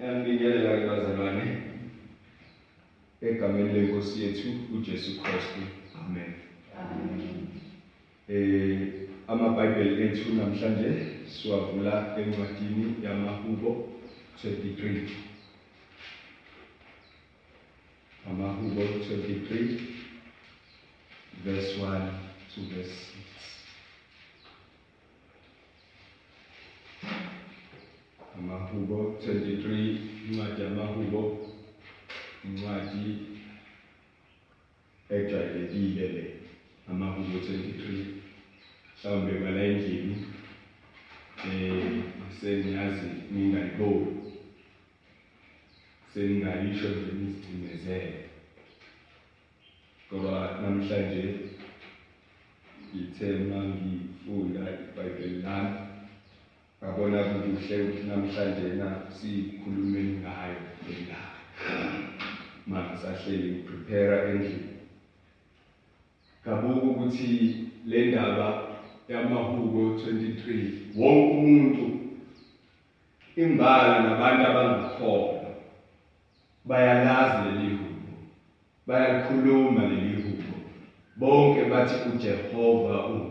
Ngiyabingelela ke bazalwane egameni lenkosi yethu uJesu Kristu. Amen. Eh amabhayibheli ethu namhlanje siwavula encwadini yamaHubo 23. Amahubo 23 verse 1 to verse 6. Amahubo 23 incwadi yamahubo incwadi ejwayelekile le amahubo 23 mhlawumbe ngala endlini eh sengiyazi ningayiboni seningayisho nje nizicimezele ngoba namhlanje ngithe mangifunda iBhayibheli lami. Ngabona kuhle ukuthi namhlanje na sikhulumeni ngayo lendaba mangisahleli ngiprepare endlini. Ngabuka ukuthi le ndaba yamahubo 23 wonke umuntu imbala nabantu abangakholwa bayalazi leli hubo bayalikhuluma leli hubo. Bonke bathi uJehova wabo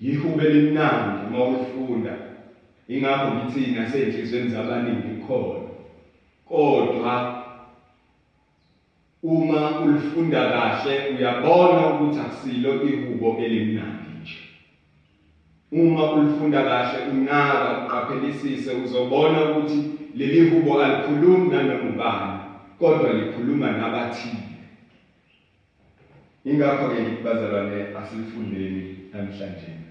yihube limnandi uma ulifunda ingakho ngithi nasenhlizweni zabaningi khona kodwa uma ulifunda kahle uyabona ukuthi akusilo ihubo elimnandi nje. Uma ulifunda kahle unaka uqaphelisise uzobona ukuthi leli hubo alikhulumi nanoma ubani kodwa likhuluma nabathile. Ingakho ke ngikubazalwane asilifundeni namhlanje.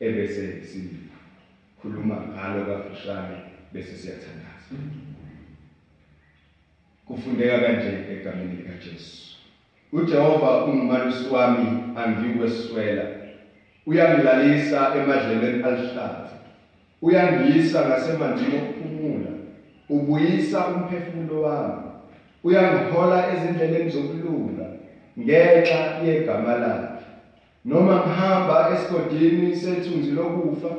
Ebese sikhuluma ngalo kafushane bese siyathandaza. Kufundeka kanje egameni likaJesu. uJehova ungumalusi wami angikweswela. Uyangilalisa emadlelweni aluhlaza. Uyangiyisa ngasemanzini okuphumula. Ubuyisa umphefumulo wami. Uyangihola ezindleleni zokulunga ngenxa yegama lakhe. Noma ngihamba esigodini sethunzi lokufa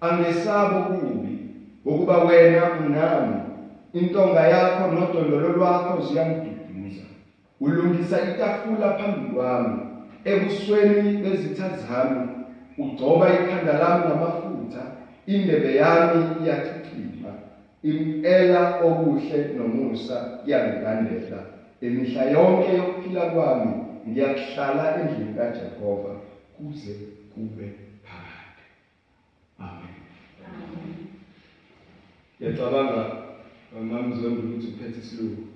angesabo kubi ukuba wena unami. Intonga yakho nodondolo lwakho ziyangiduduza ulungisa itafula phambi kwami. Ebusweni bezitha zami ugcoba ikhanda lami ngamafutha indebe yami iyachichima impela okuhle nomusa yangilandela emihla yonke yokuphila kwami ngiyakuhlala endlini kaJehova. Kuze kube phakade amen. Ngiyacabanga mama Zondo ukuthi uphethe isilungu.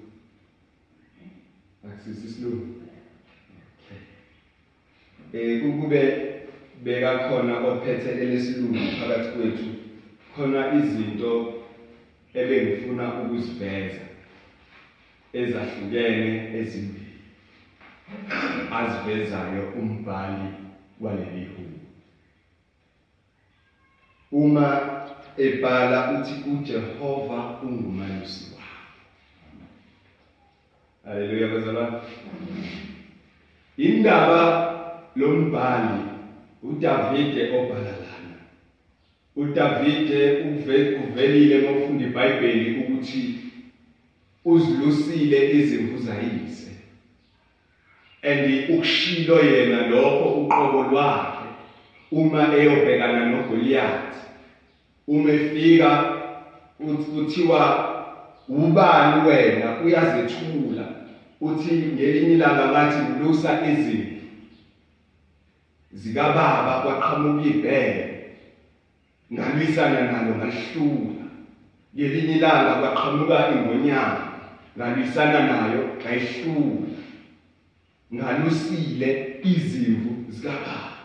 Akusisi isilungu? Eh kukube beka khona ophethe lesilungu phakathi kwethu khona izinto ebengifuna ukuziveza ezahlukene ezimbili azivezayo umbhali waleli hubo uma ebhala uthi uJehova ungumalusi wami haleluya bazalwane indaba lombhali uDavide obhala lana uDavide uvelile ngofunda iBhayibheli ukuthi uzilusile izimvu zayise. And ukushilo yena lokho uqobo lwakhe uma eyobhekana noGoliath. Uma efika uthiwa ubani wena uyazethula uthi ngelinye ilanga ngathi nglusa izimvu zikababa kwaqhamuka ibhele ngalwisana nalo ngalihlula ngelinye ilanga kwaqhamuka ingonyama ngalwisana nayo ngayihlula ngalusile izimvu zikababa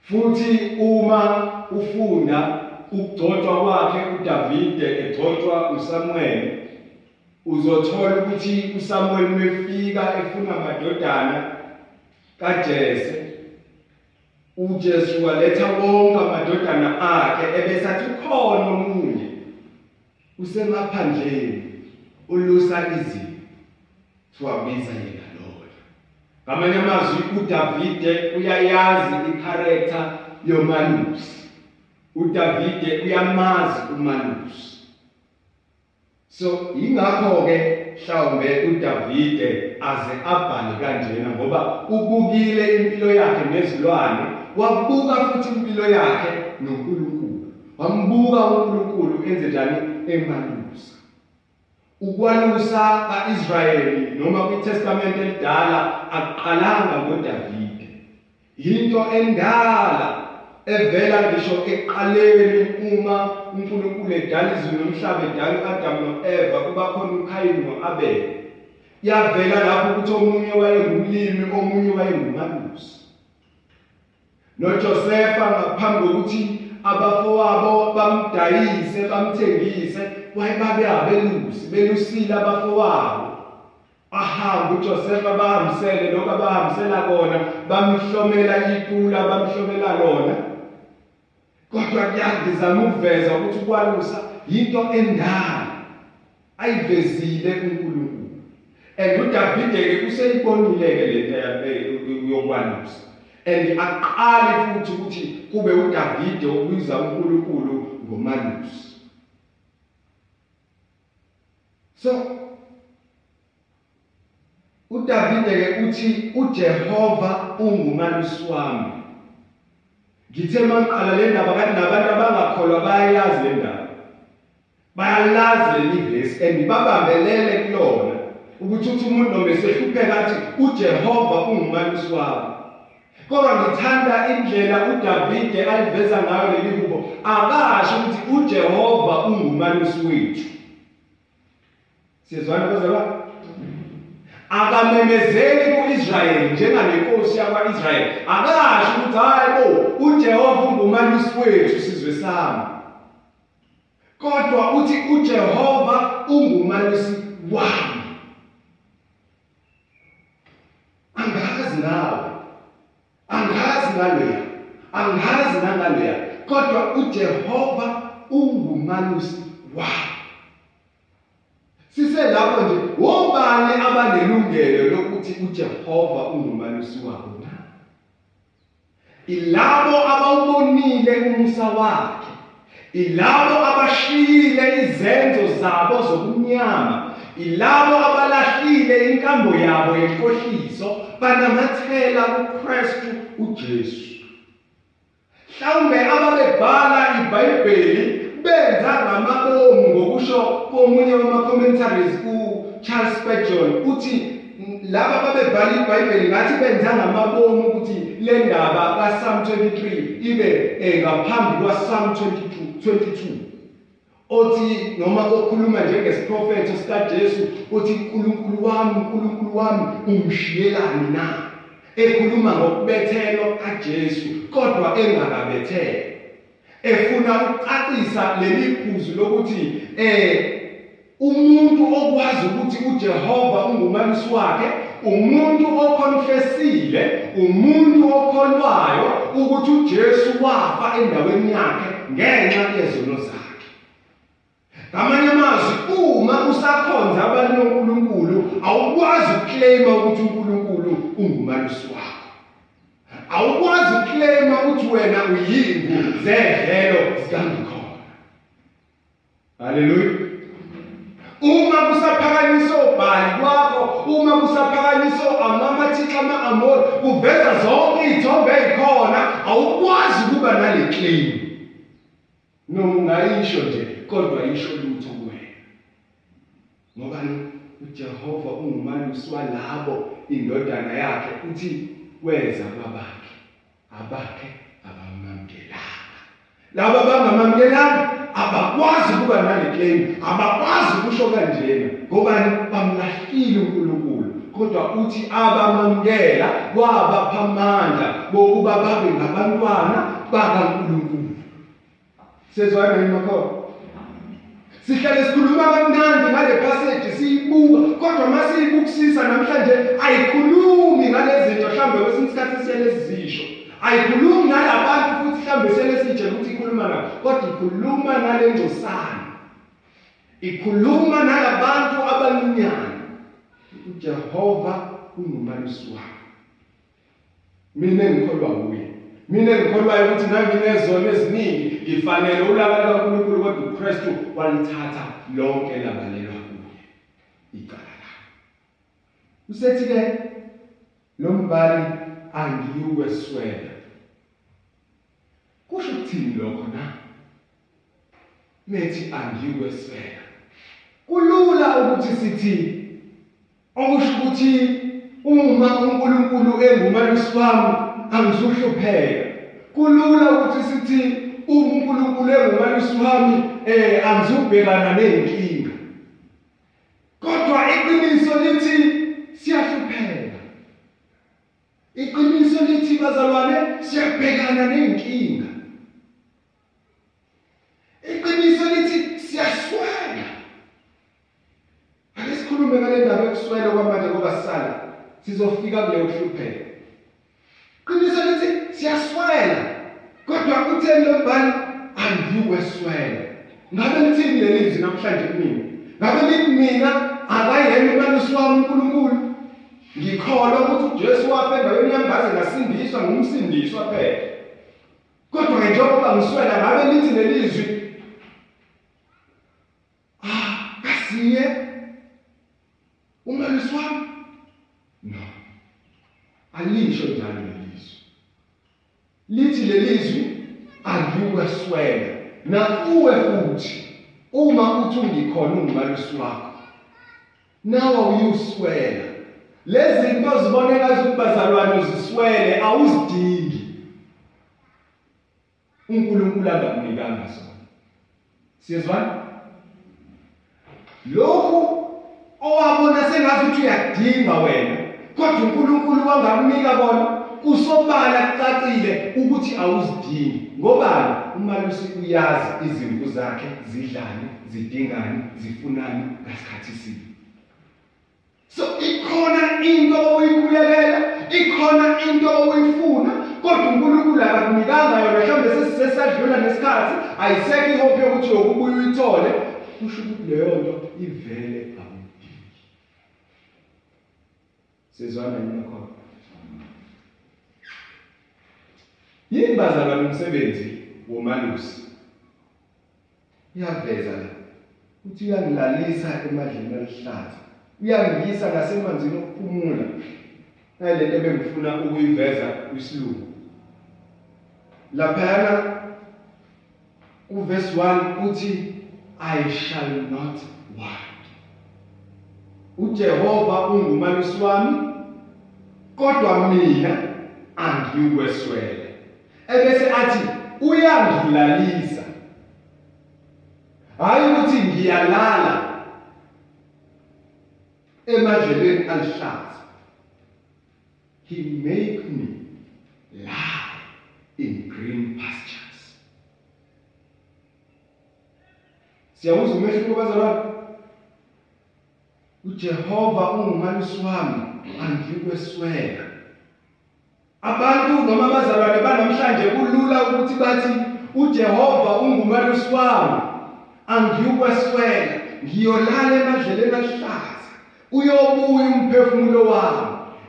futhi uma ufunda ukugcotshwa kwakhe uDavide egcotshwa uSamuel uzothola ukuthi uSamuel mefika efuna amadodana kaJese. uJesu waletha wonke amadodana akhe ebese athi khona omunye usemaphandleni ulusa izimo siwabiza yena. Ngamanye amazwi uDavide uyayazi icharacter yomalusi. uDavide uyamazi uMalusi. So ingakho ke mhlawumbe uDavide aze abhale kanjena ngoba ubukile impilo yakhe nezilwane wabuka futhi impilo yakhe noNkulunkulu. Wambuka uNkulunkulu enze njani? Emalusa ukwalusa kaIsrayeli noma kwiTestament elidala aqalanga ngoDavide. Into endala evela ngisho ekuqaleni uma uNkulunkulu edala izulu nomhlaba edala uAdam noEva kuba khona uKhayini noAbel. Yavela lapho ukuthi omunye wayengumlimi omunye wayengumalusi. noJosefa ngaphambi kokuthi abafowabo bamdayise bamthengise wayebabe abelusi belusile abafowabo. Ahamba uJosefa bahambisele lokho abahambisela kona bamhlomela itula bamhlomela lona. Kodwa kuyangizama ukuveza ukuthi ukwalusa into endala ayivezile uNkulunkulu and uDavide ke useyibonile ke lento yokwalusa. And aqale futhi ukuthi kube uDavide obiza uNkulunkulu ngomalusi. So uDavide ke uthi uJehova ungumalusi wami. Ngithe mangiqala le ndaba kanti nabantu abangakholwa bayayazi le ndaba. Bayalazi leli verse and babambelele kulona ukuthi uthi umuntu noma esehlupheka athi uJehova ungumalusi wami. Kodwa ngithanda indlela uDavide aliveza ngayo leli hubo akasho ukuthi uJehova ungumalusi wethu. Sizwana bazalwane akamemezeli kuIsrayeli njengalenkosi yakwaIsrayeli. Akasho ukuthi hayi bo uJehova ungumalusi wethu sizwe sami. Kodwa uthi uJehova ungumalusi wami. Angazi nawe angazi ngaleya angazi nangaleya kodwa uJehova ungumalusi wami Siselapho nje wobani abanelungelo lokuthi uJehova ungumalusi wabo na? Ilabo abawubonile umusa wakhe. Ilabo abashiyile izenzo zabo zobunyama. Ilabo abalahlile inkambo yabo yenkohliso banamathela kuKristu uJesu. Mhlawumbe ababebhala iBhayibheli benza ngamabomu ngokusho komunye wama commentaries uCharles Spurgeon uthi laba babebhala iBhayibheli ngathi benza ngamabomu ukuthi le ndaba kaPsalm 23 ibe eh, ngaphambi kwaPsalm 22 22 othi noma okhuluma njengesiprofeto sikaJesu uthi uNkulunkulu wami uNkulunkulu wami ungishiyelani na ekhuluma ngokubethelwa kaJesu kodwa engakabethelwa efuna ukucacisa leli phuzu lokuthi eh umuntu okwazi ukuthi uJehova ungumalusi wakhe umuntu okonfessile umuntu okholwayo ukuthi uJesu wafa endaweni yakhe ngenxa yezono zakhe ngamanye amazwi uma usakhonza abantu uNkulunkulu awukwazi ukuclaima ukuthi uNkulunkulu ungumalusi wakho. Awukwazi ukuclaima ukuthi wena uyimvu zedlelo zikaNgikhona haleluya uma kusaphakanyiswa ubhali kwakho uma kusaphakanyiswa amamathixo ama-amori kuveza zonke iy'thombe ey'khona awukwazi ukuba nale claim. Noma ungayisho nje. Kodwa yisho lutho kuwena. Ngobani uJehova ungumalusi walabo indodana yakhe uthi weza kwabakhe abakhe abamamkelanga laba abangamamkelanga abakwazi ukuba nale claim abakwazi ukusho kanjena. Ngobani? Bamlahlile uNkulunkulu kodwa uthi abamamkela wabapha amandla bokuba babe ngabantwana bakaNkulunkulu. Sezwana yini makho sihlale sikhuluma kamnandi ngale passage siyibuka kodwa masiyibukisisa namhlanje ayikhulumi ngale zinto mhlambe kwesinye isikhathi siyelezisho ayikhulumi ngalabantu futhi mhlambe selesitshe ukuthi ikhuluma ngabo kodwa ikhuluma ngale ngcosana. Ikhuluma nalabantu abancinyane uJehova ungumalusi wami mina engikholwa kuye mina engikholwayo ukuthi nanginezono eziningi. Ngifanele ulaka likaNkulunkulu kodwa uKristu walithatha lonke labalelwa kuye icala lakhe usethi ke lo mbali angiyukweswela kusho ukuthini lokho na? Methi angiyukweswela kulula ukuthi sithi okusho ukuthi uma uNkulunkulu engumalusi wami angizuhlupheka. Kulula ukuthi sithi uma uNkulunkulu engumalusi wami eh angizubhekana nezinkinga kodwa iqiniso lithi siyahlupheka. Iqiniso lithi bazalwane siyabhekana nezinkinga iqiniso lithi siyaswela. Ake sikhulume ngale ndaba yokuswela kwamanje ngoba sisala sizofika kuleyo kuhlupheka qiniso lithi siyaswela. Kodwa utheni lo mbhali angiyikweswela ngabe lithini leli lizwi namhlanje kumina ngabe lithi mina akayena umalusi wami uNkulunkulu ngikholwa ukuthi uJesu wafa endaweni yami ngaze ngasindiswa ngumsindiswa phela kodwa njengoba ngiswela ngabe lithi lelizwi ah kasiye? Umalusi wami no. Alisho njalo. lelizwi lithi lelizwi angiyukweswela na uwe futhi uma uthi ungikhona ungumalusi wakho nawe uyuswela. Lezi zinto ziboneka ukuthi bazalwane uziswele awuzidingi. uNkulunkulu angakunikanga sona siyezwana lokhu owabona sengathi uthi uyadinga wena kodwa uNkulunkulu wangakunika bona kusobala kucacile ukuthi awuzidingi? Ngobani? Umalusi uyazi izimvu zakhe zidlani zidingani zifunani ngasikhathi sini? So ikhona into oyikhulekela ikhona into oyifuna kodwa uNkulunkulu akakunikanga yona mhlawumbe sesisesadlula nesikhathi ayisekho ihope yokuthi yokubuya uyithole. Kusho ukuthi leyo nto ivele awudingi sizwana yini khona yini bazalwane umsebenzi womalusi. Iyaveza la uthi uyangilalisa emadleni alihlaza uyangiyisa ngasemanzini okuphumula. Nalento ebengifuna ukuyiveza kwisilungu. Laphana uverse 1 uthi I shall not want uJehova ungumalusi wami kodwa mina angiyukweswela ebese athi uyangilalisa hayi ukuthi ngiyalala emadleleni alihlaza he make me lie in green pastures. Siyawuzwa umehluko bazalwane? uJehova ungumalusi wami angikweswela abantu noma abazalwane banamhlanje kulula ukuthi bathi uJehova ungumalusi wami angiyukweswela ngiyolala emadleleni aluhlaza uyobuya umphefumulo wami.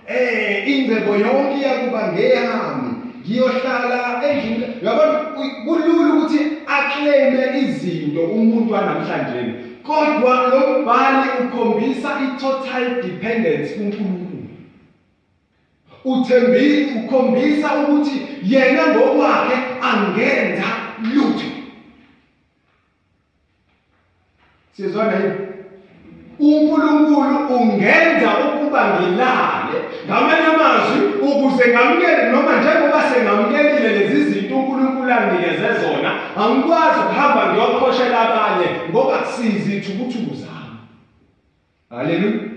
Eh ingcebo yonke iyakuba ngeyami ngiyohlala endlini. Yabona kulula ukuthi aclaim izinto umuntu wanamhlanje kodwa lo mbhali ukhombisa i-total dependence kuNkulunkulu. Uthembile ukhombisa ukuthi yena ngokwakhe angenza lutho. Sizwana yini? uNkulunkulu ungenza ukuba ngilale ngamanye amazwi ukuze ngamukele noma njengoba sengamukelile lezi zinto uNkulunkulu anginikeze zona angikwazi ukuhamba ngiyokhoshela abanye ngoba kusizi ithukuthuku zami haleluya.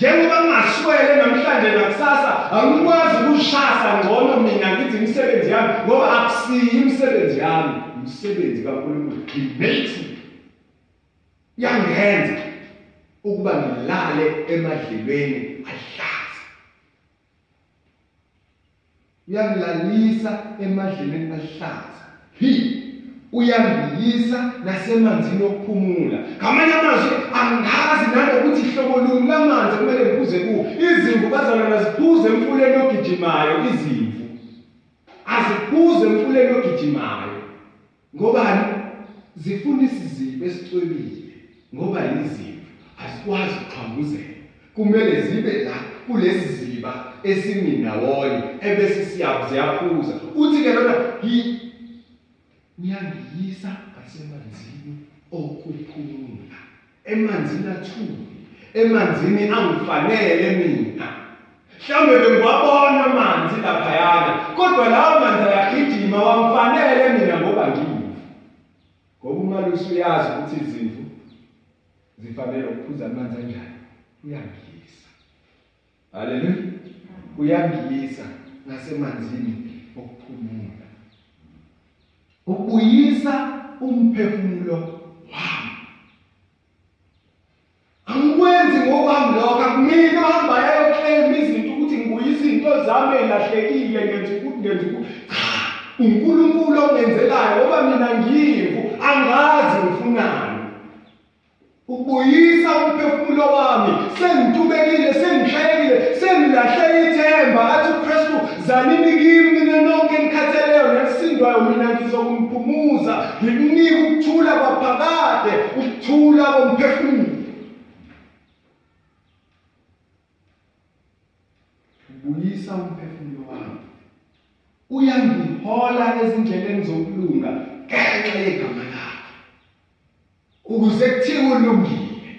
Njengoba ngingaswele namhlanje nakusasa angikwazi ukushasa ngcono mina ngithi imisebenzi yami ngoba akusiyi imisebenzi yami. Umsebenzi kaNkulunkulu he makes me. Yangenza ukuba ngilale emadlelweni ahlaza uyangilalisa emadlelweni ahlaza he uyangiyisa nasemanzini okuphumula ngamanye amazwi angazi nanokuthi ihlobo luni lamanzi kumele ngiphuze kuwo. Izimvu bazalwana ziphuze emfuleni ogijima. ogijimayo izimvu. Aziphuze emfuleni ogijimayo. Ngobani? Zifuna isizibe esicwebile. Ngoba yizipho asikwazi ukuqhambuzela kumele zibe la kulezi ziba esiminawonye ebese siyaphuza uthi ke lona uyangiyisa ngasemanzini okuphumula emanzini athuli emanzini angifanele mina. Mhlawumbe bengiwabona amanzi laphayana kodwa lawo manzi ayagijima wamfanele mina ngoba ngiyifu ngoba umalusi uyazi ukuthi izimvu zifanele ukuphuza amanzi anjani uyangiyisa. Haleluya uyangiyisa ngasemanzini okuphumula. Ubuyisa umphefumulo wami. Angikwenzi ngokwami lokho akumina ohamba yayoclaim izinto ukuthi ngibuyisa izinto zami elahlekile ngenza ukuthi ngenza ukuthi cha uNkulunkulu ongenzelayo ngoba mina ngiyivu angazi ngifunani. Ubuyisa umphefumulo wami sengitubekile sengihlekile sengilahle ithemba athi uKristu zanini kimi mina nonke nikhatheleyo nesindwayo mina ngizokumphumuza ngikunika ukuthula kwaphakade ukuthula komphefumulo ubuyisa umphefumulo wami uyangihola ezindleleni zokulunga ngenxa yegama lakhe ukuze kuthiwe ulungile.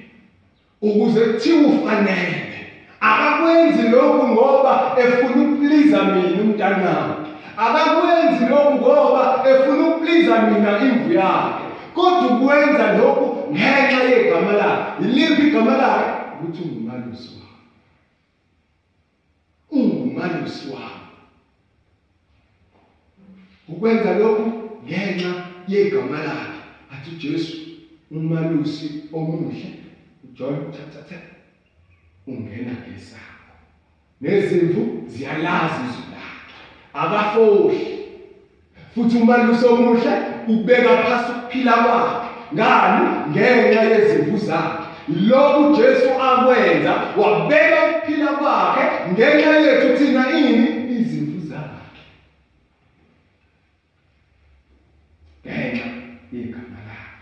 Ukuze kuthiwe ufanele. Akakwenzi lokhu ngoba efuna ukupliza mina umntanami akakwenzi lokhu ngoba efuna ukupliza mina imvu yakhe. Kodwa ukwenza lokhu ngenxa yegama lakhe. Iliphi igama lakhe? Ukuthi ungumalusi wami ungumalusi wami ukwenza lokhu ngenxa yegama lakhe. Athi uJesu umalusi omuhle. uJohn chapter 10 ungena ngesakho. Nezimvu ziyalazi akafohli futhi umalusi omuhle ubeka phasi ukuphila kwakhe. Ngani? Ngenxa yezimvu zakhe. Lokhu Jesu akwenza wabeka ukuphila kwakhe ngenxa yethu thina ini izimvu zakhe. Ngenxa yegama lakhe.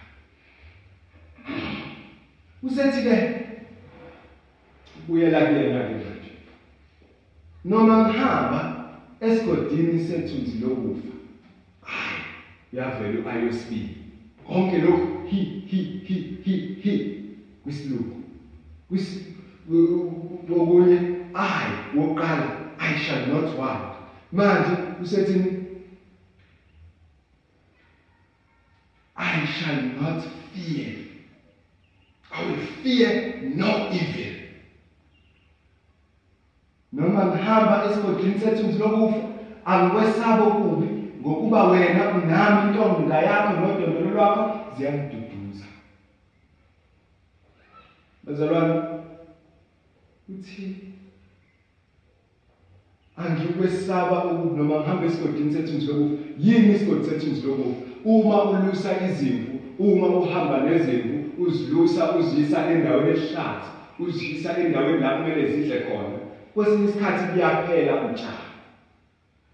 Usethi ke? Ubuyela kuyena ke noma ngihamba esigodini sethunzi lokufa hayi yavela uayosibili konke lokhu hi hi hi hi hi kwisilungu kwisokunye i wokuqala i shall not want manje usethini I shall not fear. I will fear no evil. Noma ngihamba esigodini sethu lokufa angikwesaba okubi ngokuba wena unami intonga yakho nodondolo lwakho ziyangiduduza. Bazalwane uthi angikwesaba ukuba noma ngihamba esigodini sethu lokufa yini isigodi sethu lokufa uma ulusa izimvu uma uhamba nezimvu uzilusa uzisa endaweni ehlathi uzisa endaweni la kumele zidle khona kwesinye isikhathi kuyaphela utshani.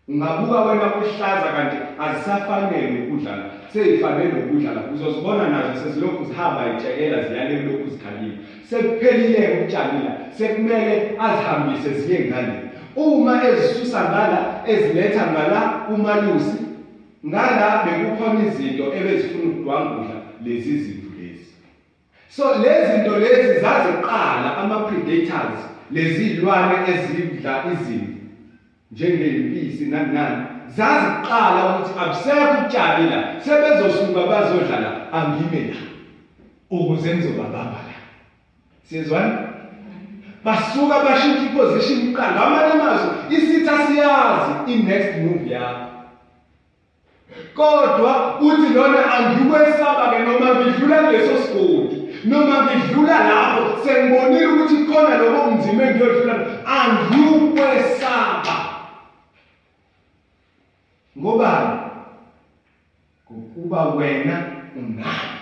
Ungabuka wena uhlaza kanti azisafanele ukudla seyifanele ukudla lapho uzozibona nazo sezilokhu zihamba itshekela ziyale lokhu zikhalile. Sekuphelile utshani la sekumele azihambise ziye ngale. Uma ezisusa ngala eziletha ngala umalusi ngala bekukhona izinto ebezifuna ukudwangula lezi zinto lezi. So lezi zinto lezi zaziqala ama predators lezi zilwane ezidla izimvu njengempisi nani nani zaziqala ukuthi abusekho utshani la sebezosuka bazodla la angime la ukuze ngizobabamba la. Sizwana? Basuka bashintsha iposition kuqala ngamanye amazwi isitha siyazi i-next move yakho. Kodwa uthi lona angikwesaba ke noma ngidlula kuleso sigodi noma ngidlula lapho sengibonile ukuthi khona lokho kunzima engiyodlula angikwesaba ngobani? Ngokuba wena ungani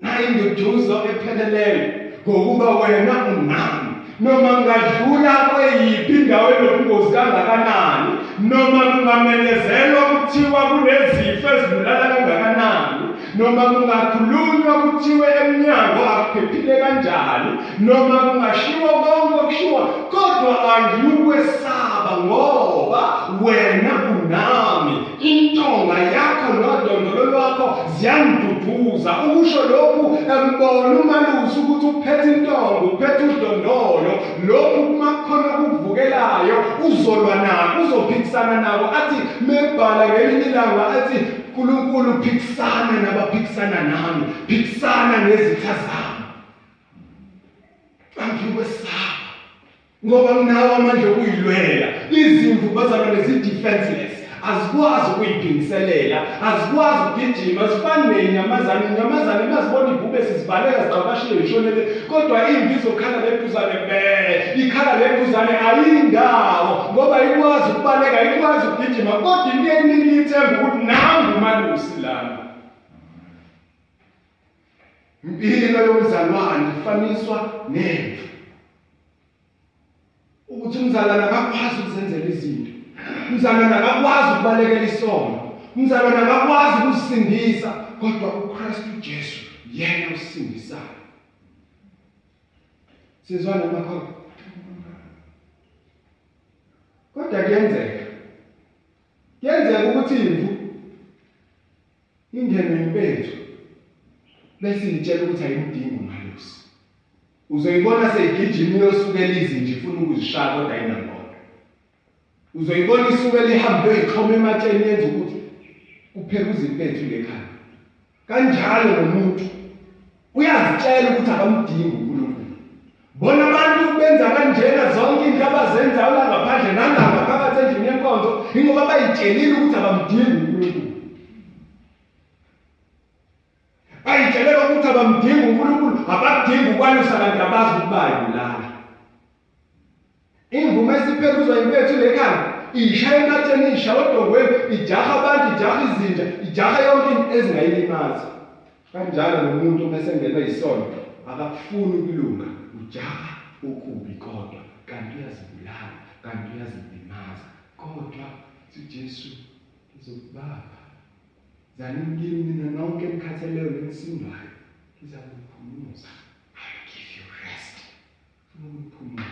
nayinduduzo epheleleyo ngokuba wena ungani noma ngadlula kweyiphi indawo enobungozi kangakanani noma kungamenyezelwa kuthiwa kunezifo ezibulala kangakanani noma kungakhulunywa kuthiwe emnyango akuphephile kanjani noma kungashiwo konke okushiwa kodwa angiyukwesaba ngoba wena unami. Intonga yakho nodondolo lwakho ziyangiduduza ukusho lokhu embona umalusi ukuthi uphethe intonga uphethe udondolo. Lokhu kumakhono okuvukelayo uzolwa nako uzophikisana nako. Athi mebhala ngelinye ilanga athi uNkulunkulu phikisana nabaphikisana nami phikisana nezitha zami. Angikwesaba ngoba nginawo amandla okuyilwela. Izimvu bazalwane zi-defenseless. Azikwazi ukuyiphindiselela azikwazi ukugijima zifane ney'nyamazane iy'nyamazane mazibona ibhube sizibaleka ziqabashile yishonele kodwa imvi izokhala leduzane be ikhala leduzane ayindawo ngoba ikwazi ukubaleka ikwazi ukugijima kodwa into eningi ithemba ukuthi nangu umalusi lana. Impilo yomzalwane ifaniswa nemvu ukuthi umzalwane akakwazi ukuzenzela izinto. Umzalwane akakwazi ukubalekela isono. Umzalwane akakwazi ukusindisa kodwa uKristu Jesu yena usindisayo sizwana makho kodwa kuyenzeka. Kuyenzeka ukuthi imvu ingene impethu bese itshela ukuthi ayimdingi umalusi uzoyibona seyigijima iyosukela izinje ifuna ukuzishaya kodwa ayinamona uzoyibona isuke lihambe yoyixhoma ematsheni yenza ukuthi kuphela uzimpethu lekhaya kanjalo nomuntu uyazitshela ukuthi akamdingi uNkulunkulu. Bona abantu benza kanjena zonke into abazenzayo la ngaphandle nangapha phakathi endlini yenkonzo ingoba bayitshelile ukuthi abamdingi uNkulunkulu. Bayitshelela ukuthi abamdingi uNkulunkulu abadingi ukwalusa kanti abazi ukuthi bayibulala imvume esipheluzwa impethu lekhaya ishaya ematsheni ishaya odongweni ijaha abantu ijaha izinja ijaha yonke into ezingayilimazi. Kanjalo nomuntu mesengena yisono akafuni ukulunga ujaha ukubi kodwa kanti uyazibulala kanti uyazilimaza. Kodwa uJesu uzokubamba zanimkini nina nonke emkhatheleyo nenisindwayo ngizakuphumuza. I give you rest. Ufuna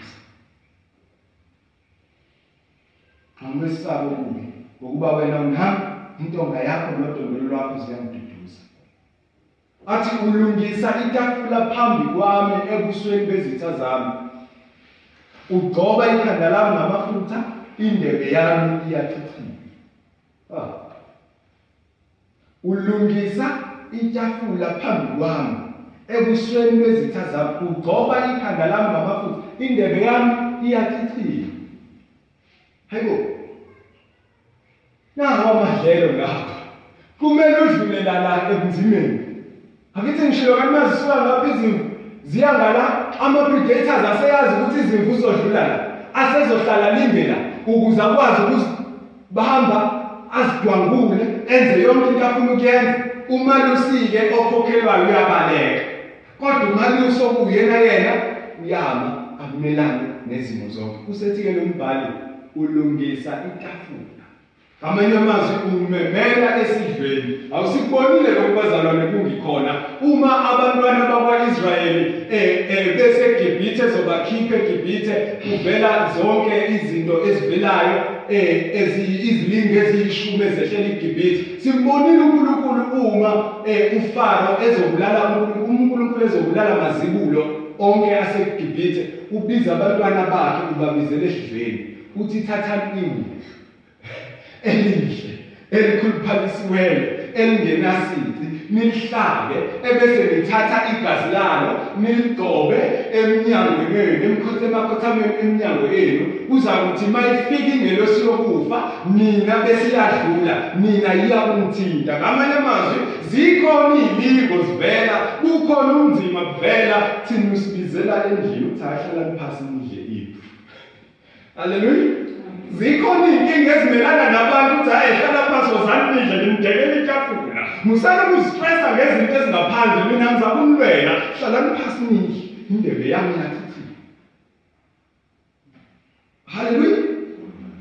ukuphumuza Angisaba ukubi ngokuba wena ngihamba intonga yakho nodondolo lwakho ziyangiduduza. Athi ulungisa itafula phambi kwami ebusweni bezitha zami. Ugcoba ikhanda lami ngamafutha, indebe yami iyachichima. Ah. Ulungisa itafula phambi kwami ebusweni bezitha zami. Ugcoba ikhanda lami ngamafutha, indebe yami iyachichima. Hayibo. Nawo amadlelo lapha. Kumele udlule la la ebunzimeni. Akithi ngishilo kanti mazisuka ngapha izimvu ziya ngala ama predators aseyazi ukuthi izimvu zodlula la. Asezohlala linde la ukuze akwazi ukuzibamba azidwangule enze yonke into afuna ukuyenza. Uma lusike okhokhelwayo uyabaleka. Kodwa umalusi okuyena yena uyama akumelane nezimo zonke. Usethi ke lo mbhali ulungisa itafula. Ngamanye amazwi umemela esidlweni. Awusikubonile lokubazalwane kungikhona. Uma abantwana bakwa-israyeli eh, eh, besegibhithe ezobakhipha egibhithe kuvela zonke izinto ezivelayo eh, izilingi eziyishumi ezehlela igibhithe simbonile unkulunkulu uma ufaro ezobulala unkulunkulu ezobulala mazibulo onke asegibhithe ubiza abantwana bakhe ubabizele esidlweni uthi thathani imvu elihle elikhuluphalisiweyo elingenasici nilihlabe ebese nithatha igazi lalo niligcobe eminyangweni yenu emakhothameni eminyango yenu. Kuzakuthi mayifika ingelosi yokufa nina besiyadlula nina yiya kungithinta ngamanye amazwi zikhona iy'lingo zivela kukhona unzima kuvela thina usibizela endlini ukuthi ahlala phasi nidle imvu Haleluya. Zikhona izinkinga ezimelana nabantu ukuthi hayi hlala phansi wozani nidle nimdekela itafula. Musana kuzistressa ngezinto ezingaphandle mina ngizakunilwela. Hlalani phansi nidle. Indebe yami yathi Haleluya.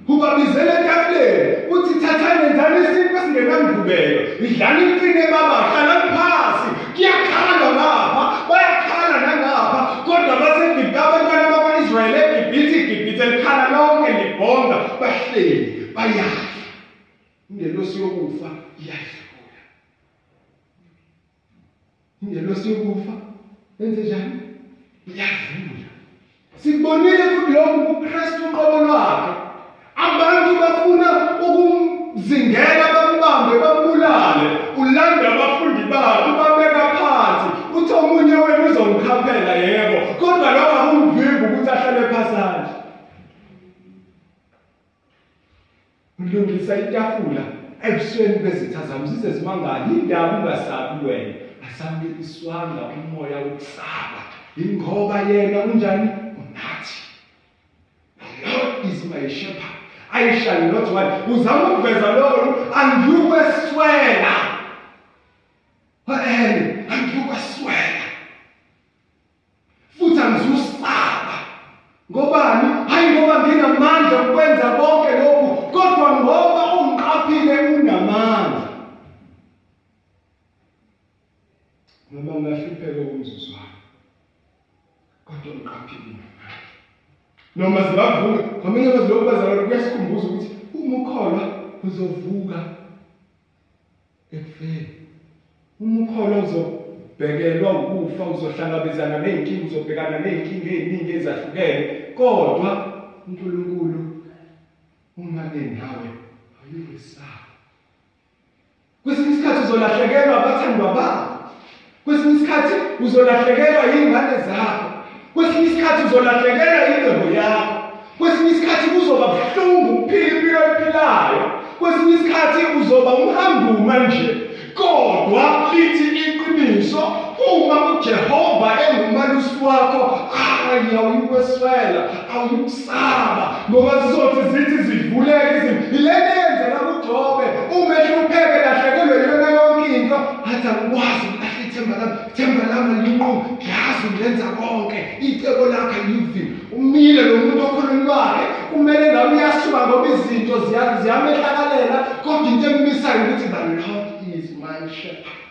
ubabizele etafuleni uthi thathani nenzani isinto esingenamvubelo idlani imfini ebaba hlalani phasi kuyakhalwa bahleli bayadla ingelosi yokufa iyadlula ingelosi yokufa yenze njani? Iyadlula sikubonile futhi lokhu kuKristu uqobo lwakhe abantu bafuna ukumzingela bambambe bambulale. Ulanda abafundi bakhe babeka phansi uthi omunye wenu uzongikhaphela yebo kodwa lokho akumvimbi ukuthi ahlale phasana ulungisa itafula. Ebusweni bezitha zami zize zimangani indaba ungasabi wena. Asamukeliswanga umoya wokusaba ingoba yena unjani? Unathi. Lord is my shepherd. I shall not want. Uzama ukuveza lokho angiyokweswela. Ene angiyokweswela futhi angizusaba ngobani hayi ngoba nginamandla okwenza konke lokhu kodwa ngoba ungiqaphile unamandla noma ngahlupheka umzuzwana kodwa ungiqaphile unamandla noma zingavuka kwamanye amazwi lokhu bazalwane kuyasikhumbuza ukuthi uma ukholwa uzovuka ekufeni. Uma ukholwa uzobhekelwa ukufa uzohlangabezana ney'nkinga uzobhekana ney'nkinga ey'ningi ezahlukene. Kodwa uNkulunkulu uma enawe awuyisaba kwesinye isikhathi uzolahlekelwa abathandwa bakho. Kwesinye isikhathi uzolahlekelwa yingane zakho. Kwesinye isikhathi uzolahlekelwa ingcebo yakho kwesinye isikhathi kuzoba buhlungu ukuphila impilo ephilayo. Kwesinye isikhathi uzoba umhambuma nje. Kodwa lithi iqiniso uma uJehova engumalusi wakho hayi awuyikweswela awuyikusaba ngoba zizothi zithi zivuleke izimo ilento eyenzeka kuJobe. Uma ehlupheke lahlekelwe yona yonke into. Athi angikwazi ukulahla ithemba lami ithemba lami linqobo ngiyazi ngenza konke icebo lakhe livini umile lo muntu okhulumi lwakhe kumele ngabe uyasuka ngoba izinto ziyamehlakalela kodwa into emisayo ukuthi the lord is my shepherd.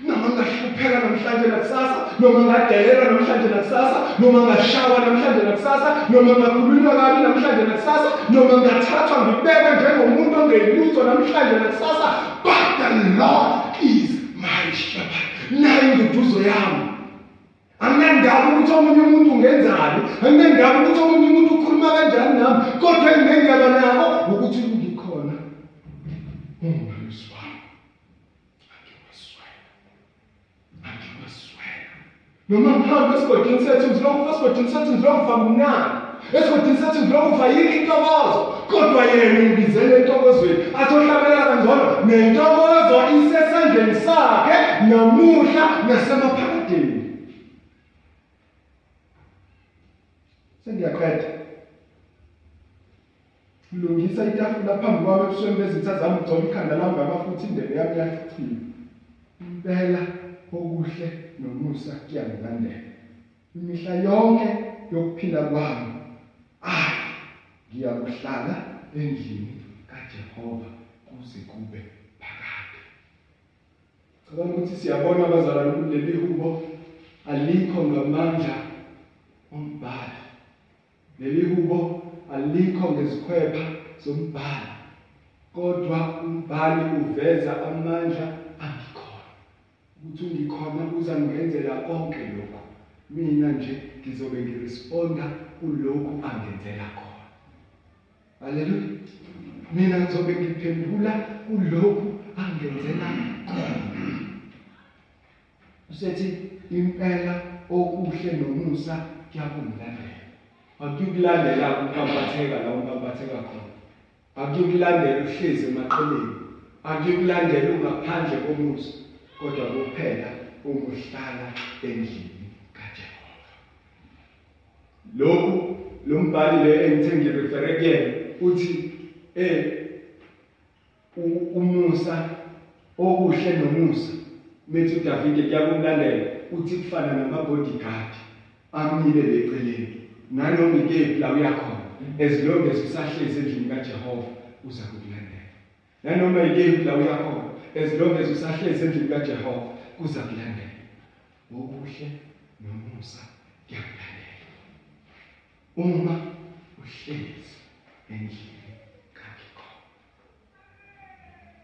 Noma ngahlupheka namhlanje nakusasa noma ngadelelwa namhlanje nakusasa noma ngashawa namhlanje nakusasa noma ngakhulunywa kabi namhlanje nakusasa noma ngathathwa ngibekwe njengomuntu ongelutho namhlanje nakusasa but the lord is my shepherd nayo induduzo yami. Anginandaba ukuthi omunye umuntu ungenzani? Anginandaba ukuthi omunye umuntu ukhuluma kanjani nami? Kodwa enginendaba nako ukuthi ngikhona. Ungumlusi wami noma ngihamba esigodini sethu ngilokhu esigodini sethu ngilokhu mnandi. Esigodini sethu ngilokhu yikho intokozo? Kodwa yena ngibizele entokozweni. Athi ohlabelela kangcono nentokozo isesandleni sakhe namuhla nasemaphakadeni sengiyaqeda lungisa itafula phambi kwami ebusweni bezitha zami ugcoba ikhanda lami ngamafutha indebe yami yachichile impela okuhle nomusa kuyangilandela imihla yonke yokuphila kwami ah ngiyakuhlala endlini kaJehova kuze kube phakade cabanga ukuthi siyabona abazalwane kuleli hubo alikho ngamandla ombhali leli hubo alikho ngezikhwepha zombhali kodwa umbhali uveza amandla angikhona ukuthi ungikhona uzangenzela konke lokho mina nje ngizobe ngiresponda kulokhu angenzela khona. Haleluya mina ngizobe ngiphendula kulokhu angenzela khona. Usethi impela okuhle nomusa kuyakungilandela akukulandela ukambatheka la ukambatheka khona. Akukulandela uhlezi emaqeleni akukulandela ungaphandle komusa kodwa kuphela umuhlala endlini kaJehova. Lokhu lo mbhali le engithe ngirefere kuyena uthi eh umusa okuhle nomusa methi uDavide kuyakumlandela uthi kufana namabodyguard amile leceleni nanoma ikephi la uyakhona as long as usahlezi endlini kaJehova uza kukulandela. Nanoma yikephi la uya khona as long as usahlezi endlini kaJehova kuza kulandela. Okuhle nomusa kuyakulandela. Uma uhlezi endlini.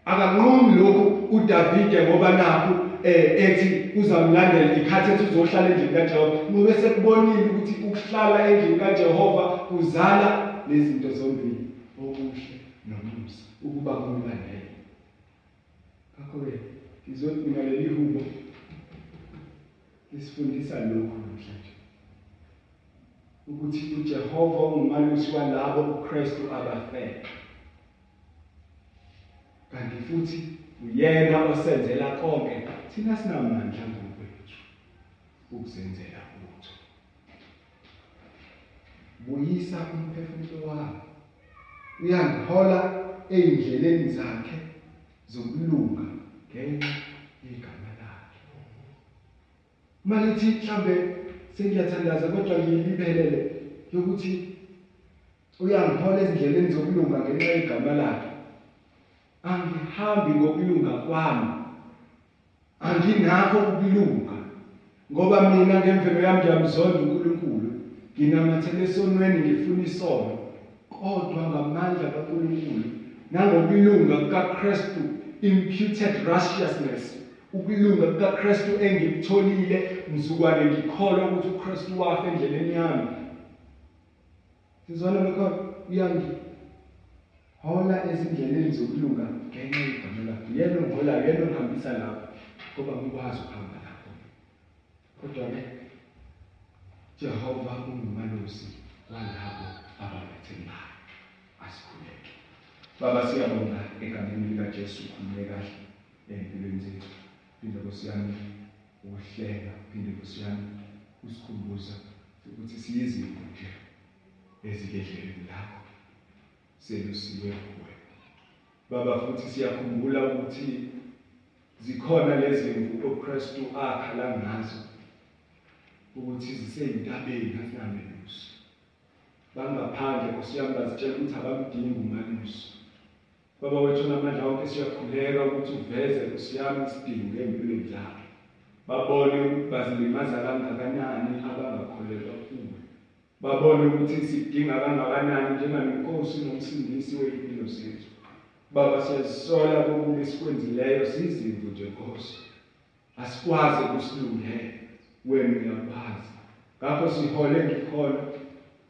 Akanqomi lokhu uDavide ngoba nakho eh ethi uzamlandela ikhathi ethi uzohlala endlini kaJehova. Ngoba sekubonile ukuthi ukuhlala endlini kaJehova kuzala lezinto zombili okuhle nomusa ukuba kumlandela. Ngakho ke ngizothi ngaleli hubo lisifundisa lokhu namhlanje. Ukuthi uJehova ungumalusi walabo uKristu abafele kanti futhi uyena osenzela konke thina sinamandla ngokwethu ukuzenzela utho buyisa umphefumulo wami uyangihola ezindleleni zakhe zokulunga ngenxa yegama lakhe. Malithi mhlambe sengiyathandaza kodwa ngiyilibelele yokuthi uyangihola ezindleleni zokulunga ngenxa yegama lakhe angihambi ngokulunga kwami. Anginakho ukulunga ngoba mina ngemvelo yami ngiyamzonda uNkulunkulu nginamathele esonweni ngifuna isono. Kodwa ngamandla kaNkulunkulu nangokulunga kukaKristu imputed righteousness ukulunga kukaKristu engikutholile mzukwane ngikholwa ukuthi uKristu wafa endleleni yami. Sizona lokho? Uyangi hola ezindleleni zokulunga ngenxa yegama lakho yena ongihola yena ongihambisa lapho ngoba ngikwazi ukuhamba lapho kodwa ke Jehova ungumalusi walabo abamethembayo asikhuleke baba siyabonga egameni lika Jesu khulume kahle empilweni zethu phinde kusiyami ukuhlenga phinde kusiyami usikhumbuza ukuthi siyizinto nje ezikedleleni lakho selusiwe kuwe baba futhi siyakhumbula ukuthi zikhona lezi mvu oKristu akhala ngazo ukuthi ziseyintabeni asingamelusi bangaphandle kusiyami bazitshela ukuthi abakudingi umalusi. Baba wethu namandla wonke siyakhuleka ukuthi uveze kusiyami isidingo empilweni zabo babone ukuthi bazilimaza kangakanani abangakholelwa kuwe babone ukuthi sidinga kangakanani njenganenkosi nomsindisi wey'mpilo zethu. Baba siyazisola kokubi esikwenzileyo sizimvu nje nkosi. Asikwazi ukusilungela wena uyakwazi. Ngakho sihole ngikhona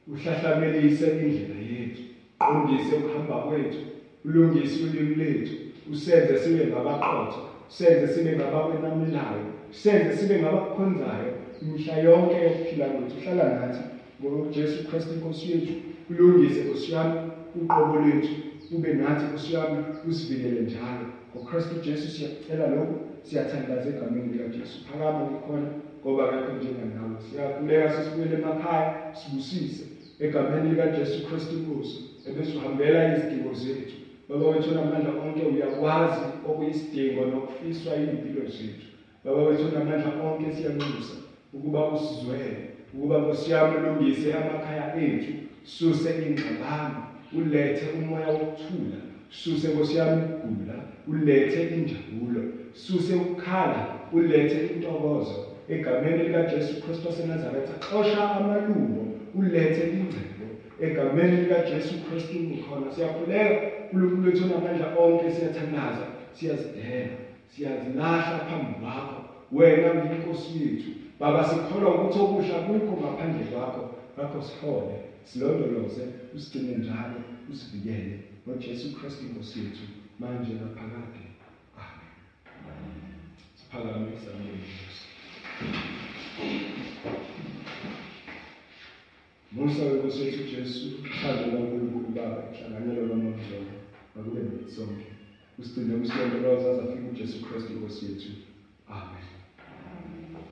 uhlahlamelise indlela yethu qondise ukuhamba kwethu ulungise ulimi lethu usenze sibe ngabaqotho senze sibe ngabakwenamelayo senze sibe ngabakukhonzayo imihla yonke yokuphila kwethu uhlala nathi. ngoJesu Kristu inkosi yethu ulungise Nkosi yami uqobo lwethu ube nathi Nkosi yami usivikele njalo. ngoKristu Jesu siyakucela lokho siyathandaza egameni likaJesu. Phakama ngikhona ngoba akekho njengenawe siyakhuleka sisibuyele emakhaya sibusise egameni likaJesu Kristu inkosi ebese uhambela izidingo zethu. Baba wethu namandla onke uyakwazi okuyisidingo nokufiswa impilo zethu. Baba wethu namandla onke siyanxusa ukuba usizwele ukuba ngosiyami ulungise amakhaya ethu suse ingxabano ulethe umoya wokuthula suse ngosiyami ukugula ulethe injabulo suse ukukhala ulethe intokozo. Egameni likaJesu Kristu waseNazaretha xosha amalungu ulethe ingcebo. Egameni likaJesu Kristu ukhona siyakhuleka uNkulunkulu wethu onamandla onke siyathandaza siyazidela siyazilahla phambi kwakho. Wena uyinkosi yethu baba sikholwa ukuthi okusha kukho ngaphandle kwakho ngakho sihole silondoloze usigcine njalo usivikele. ngoJesu Kristu inkosi yethu manje naphakade. Amen. Siphakame sameni Musa wenkosi yethu Jesu uthando kaNkulunkulu Baba inhlanganyelo lomazolo akube nathi sonke usigcine usilondoloza zafika uJesu Kristu inkosi yethu. Amen.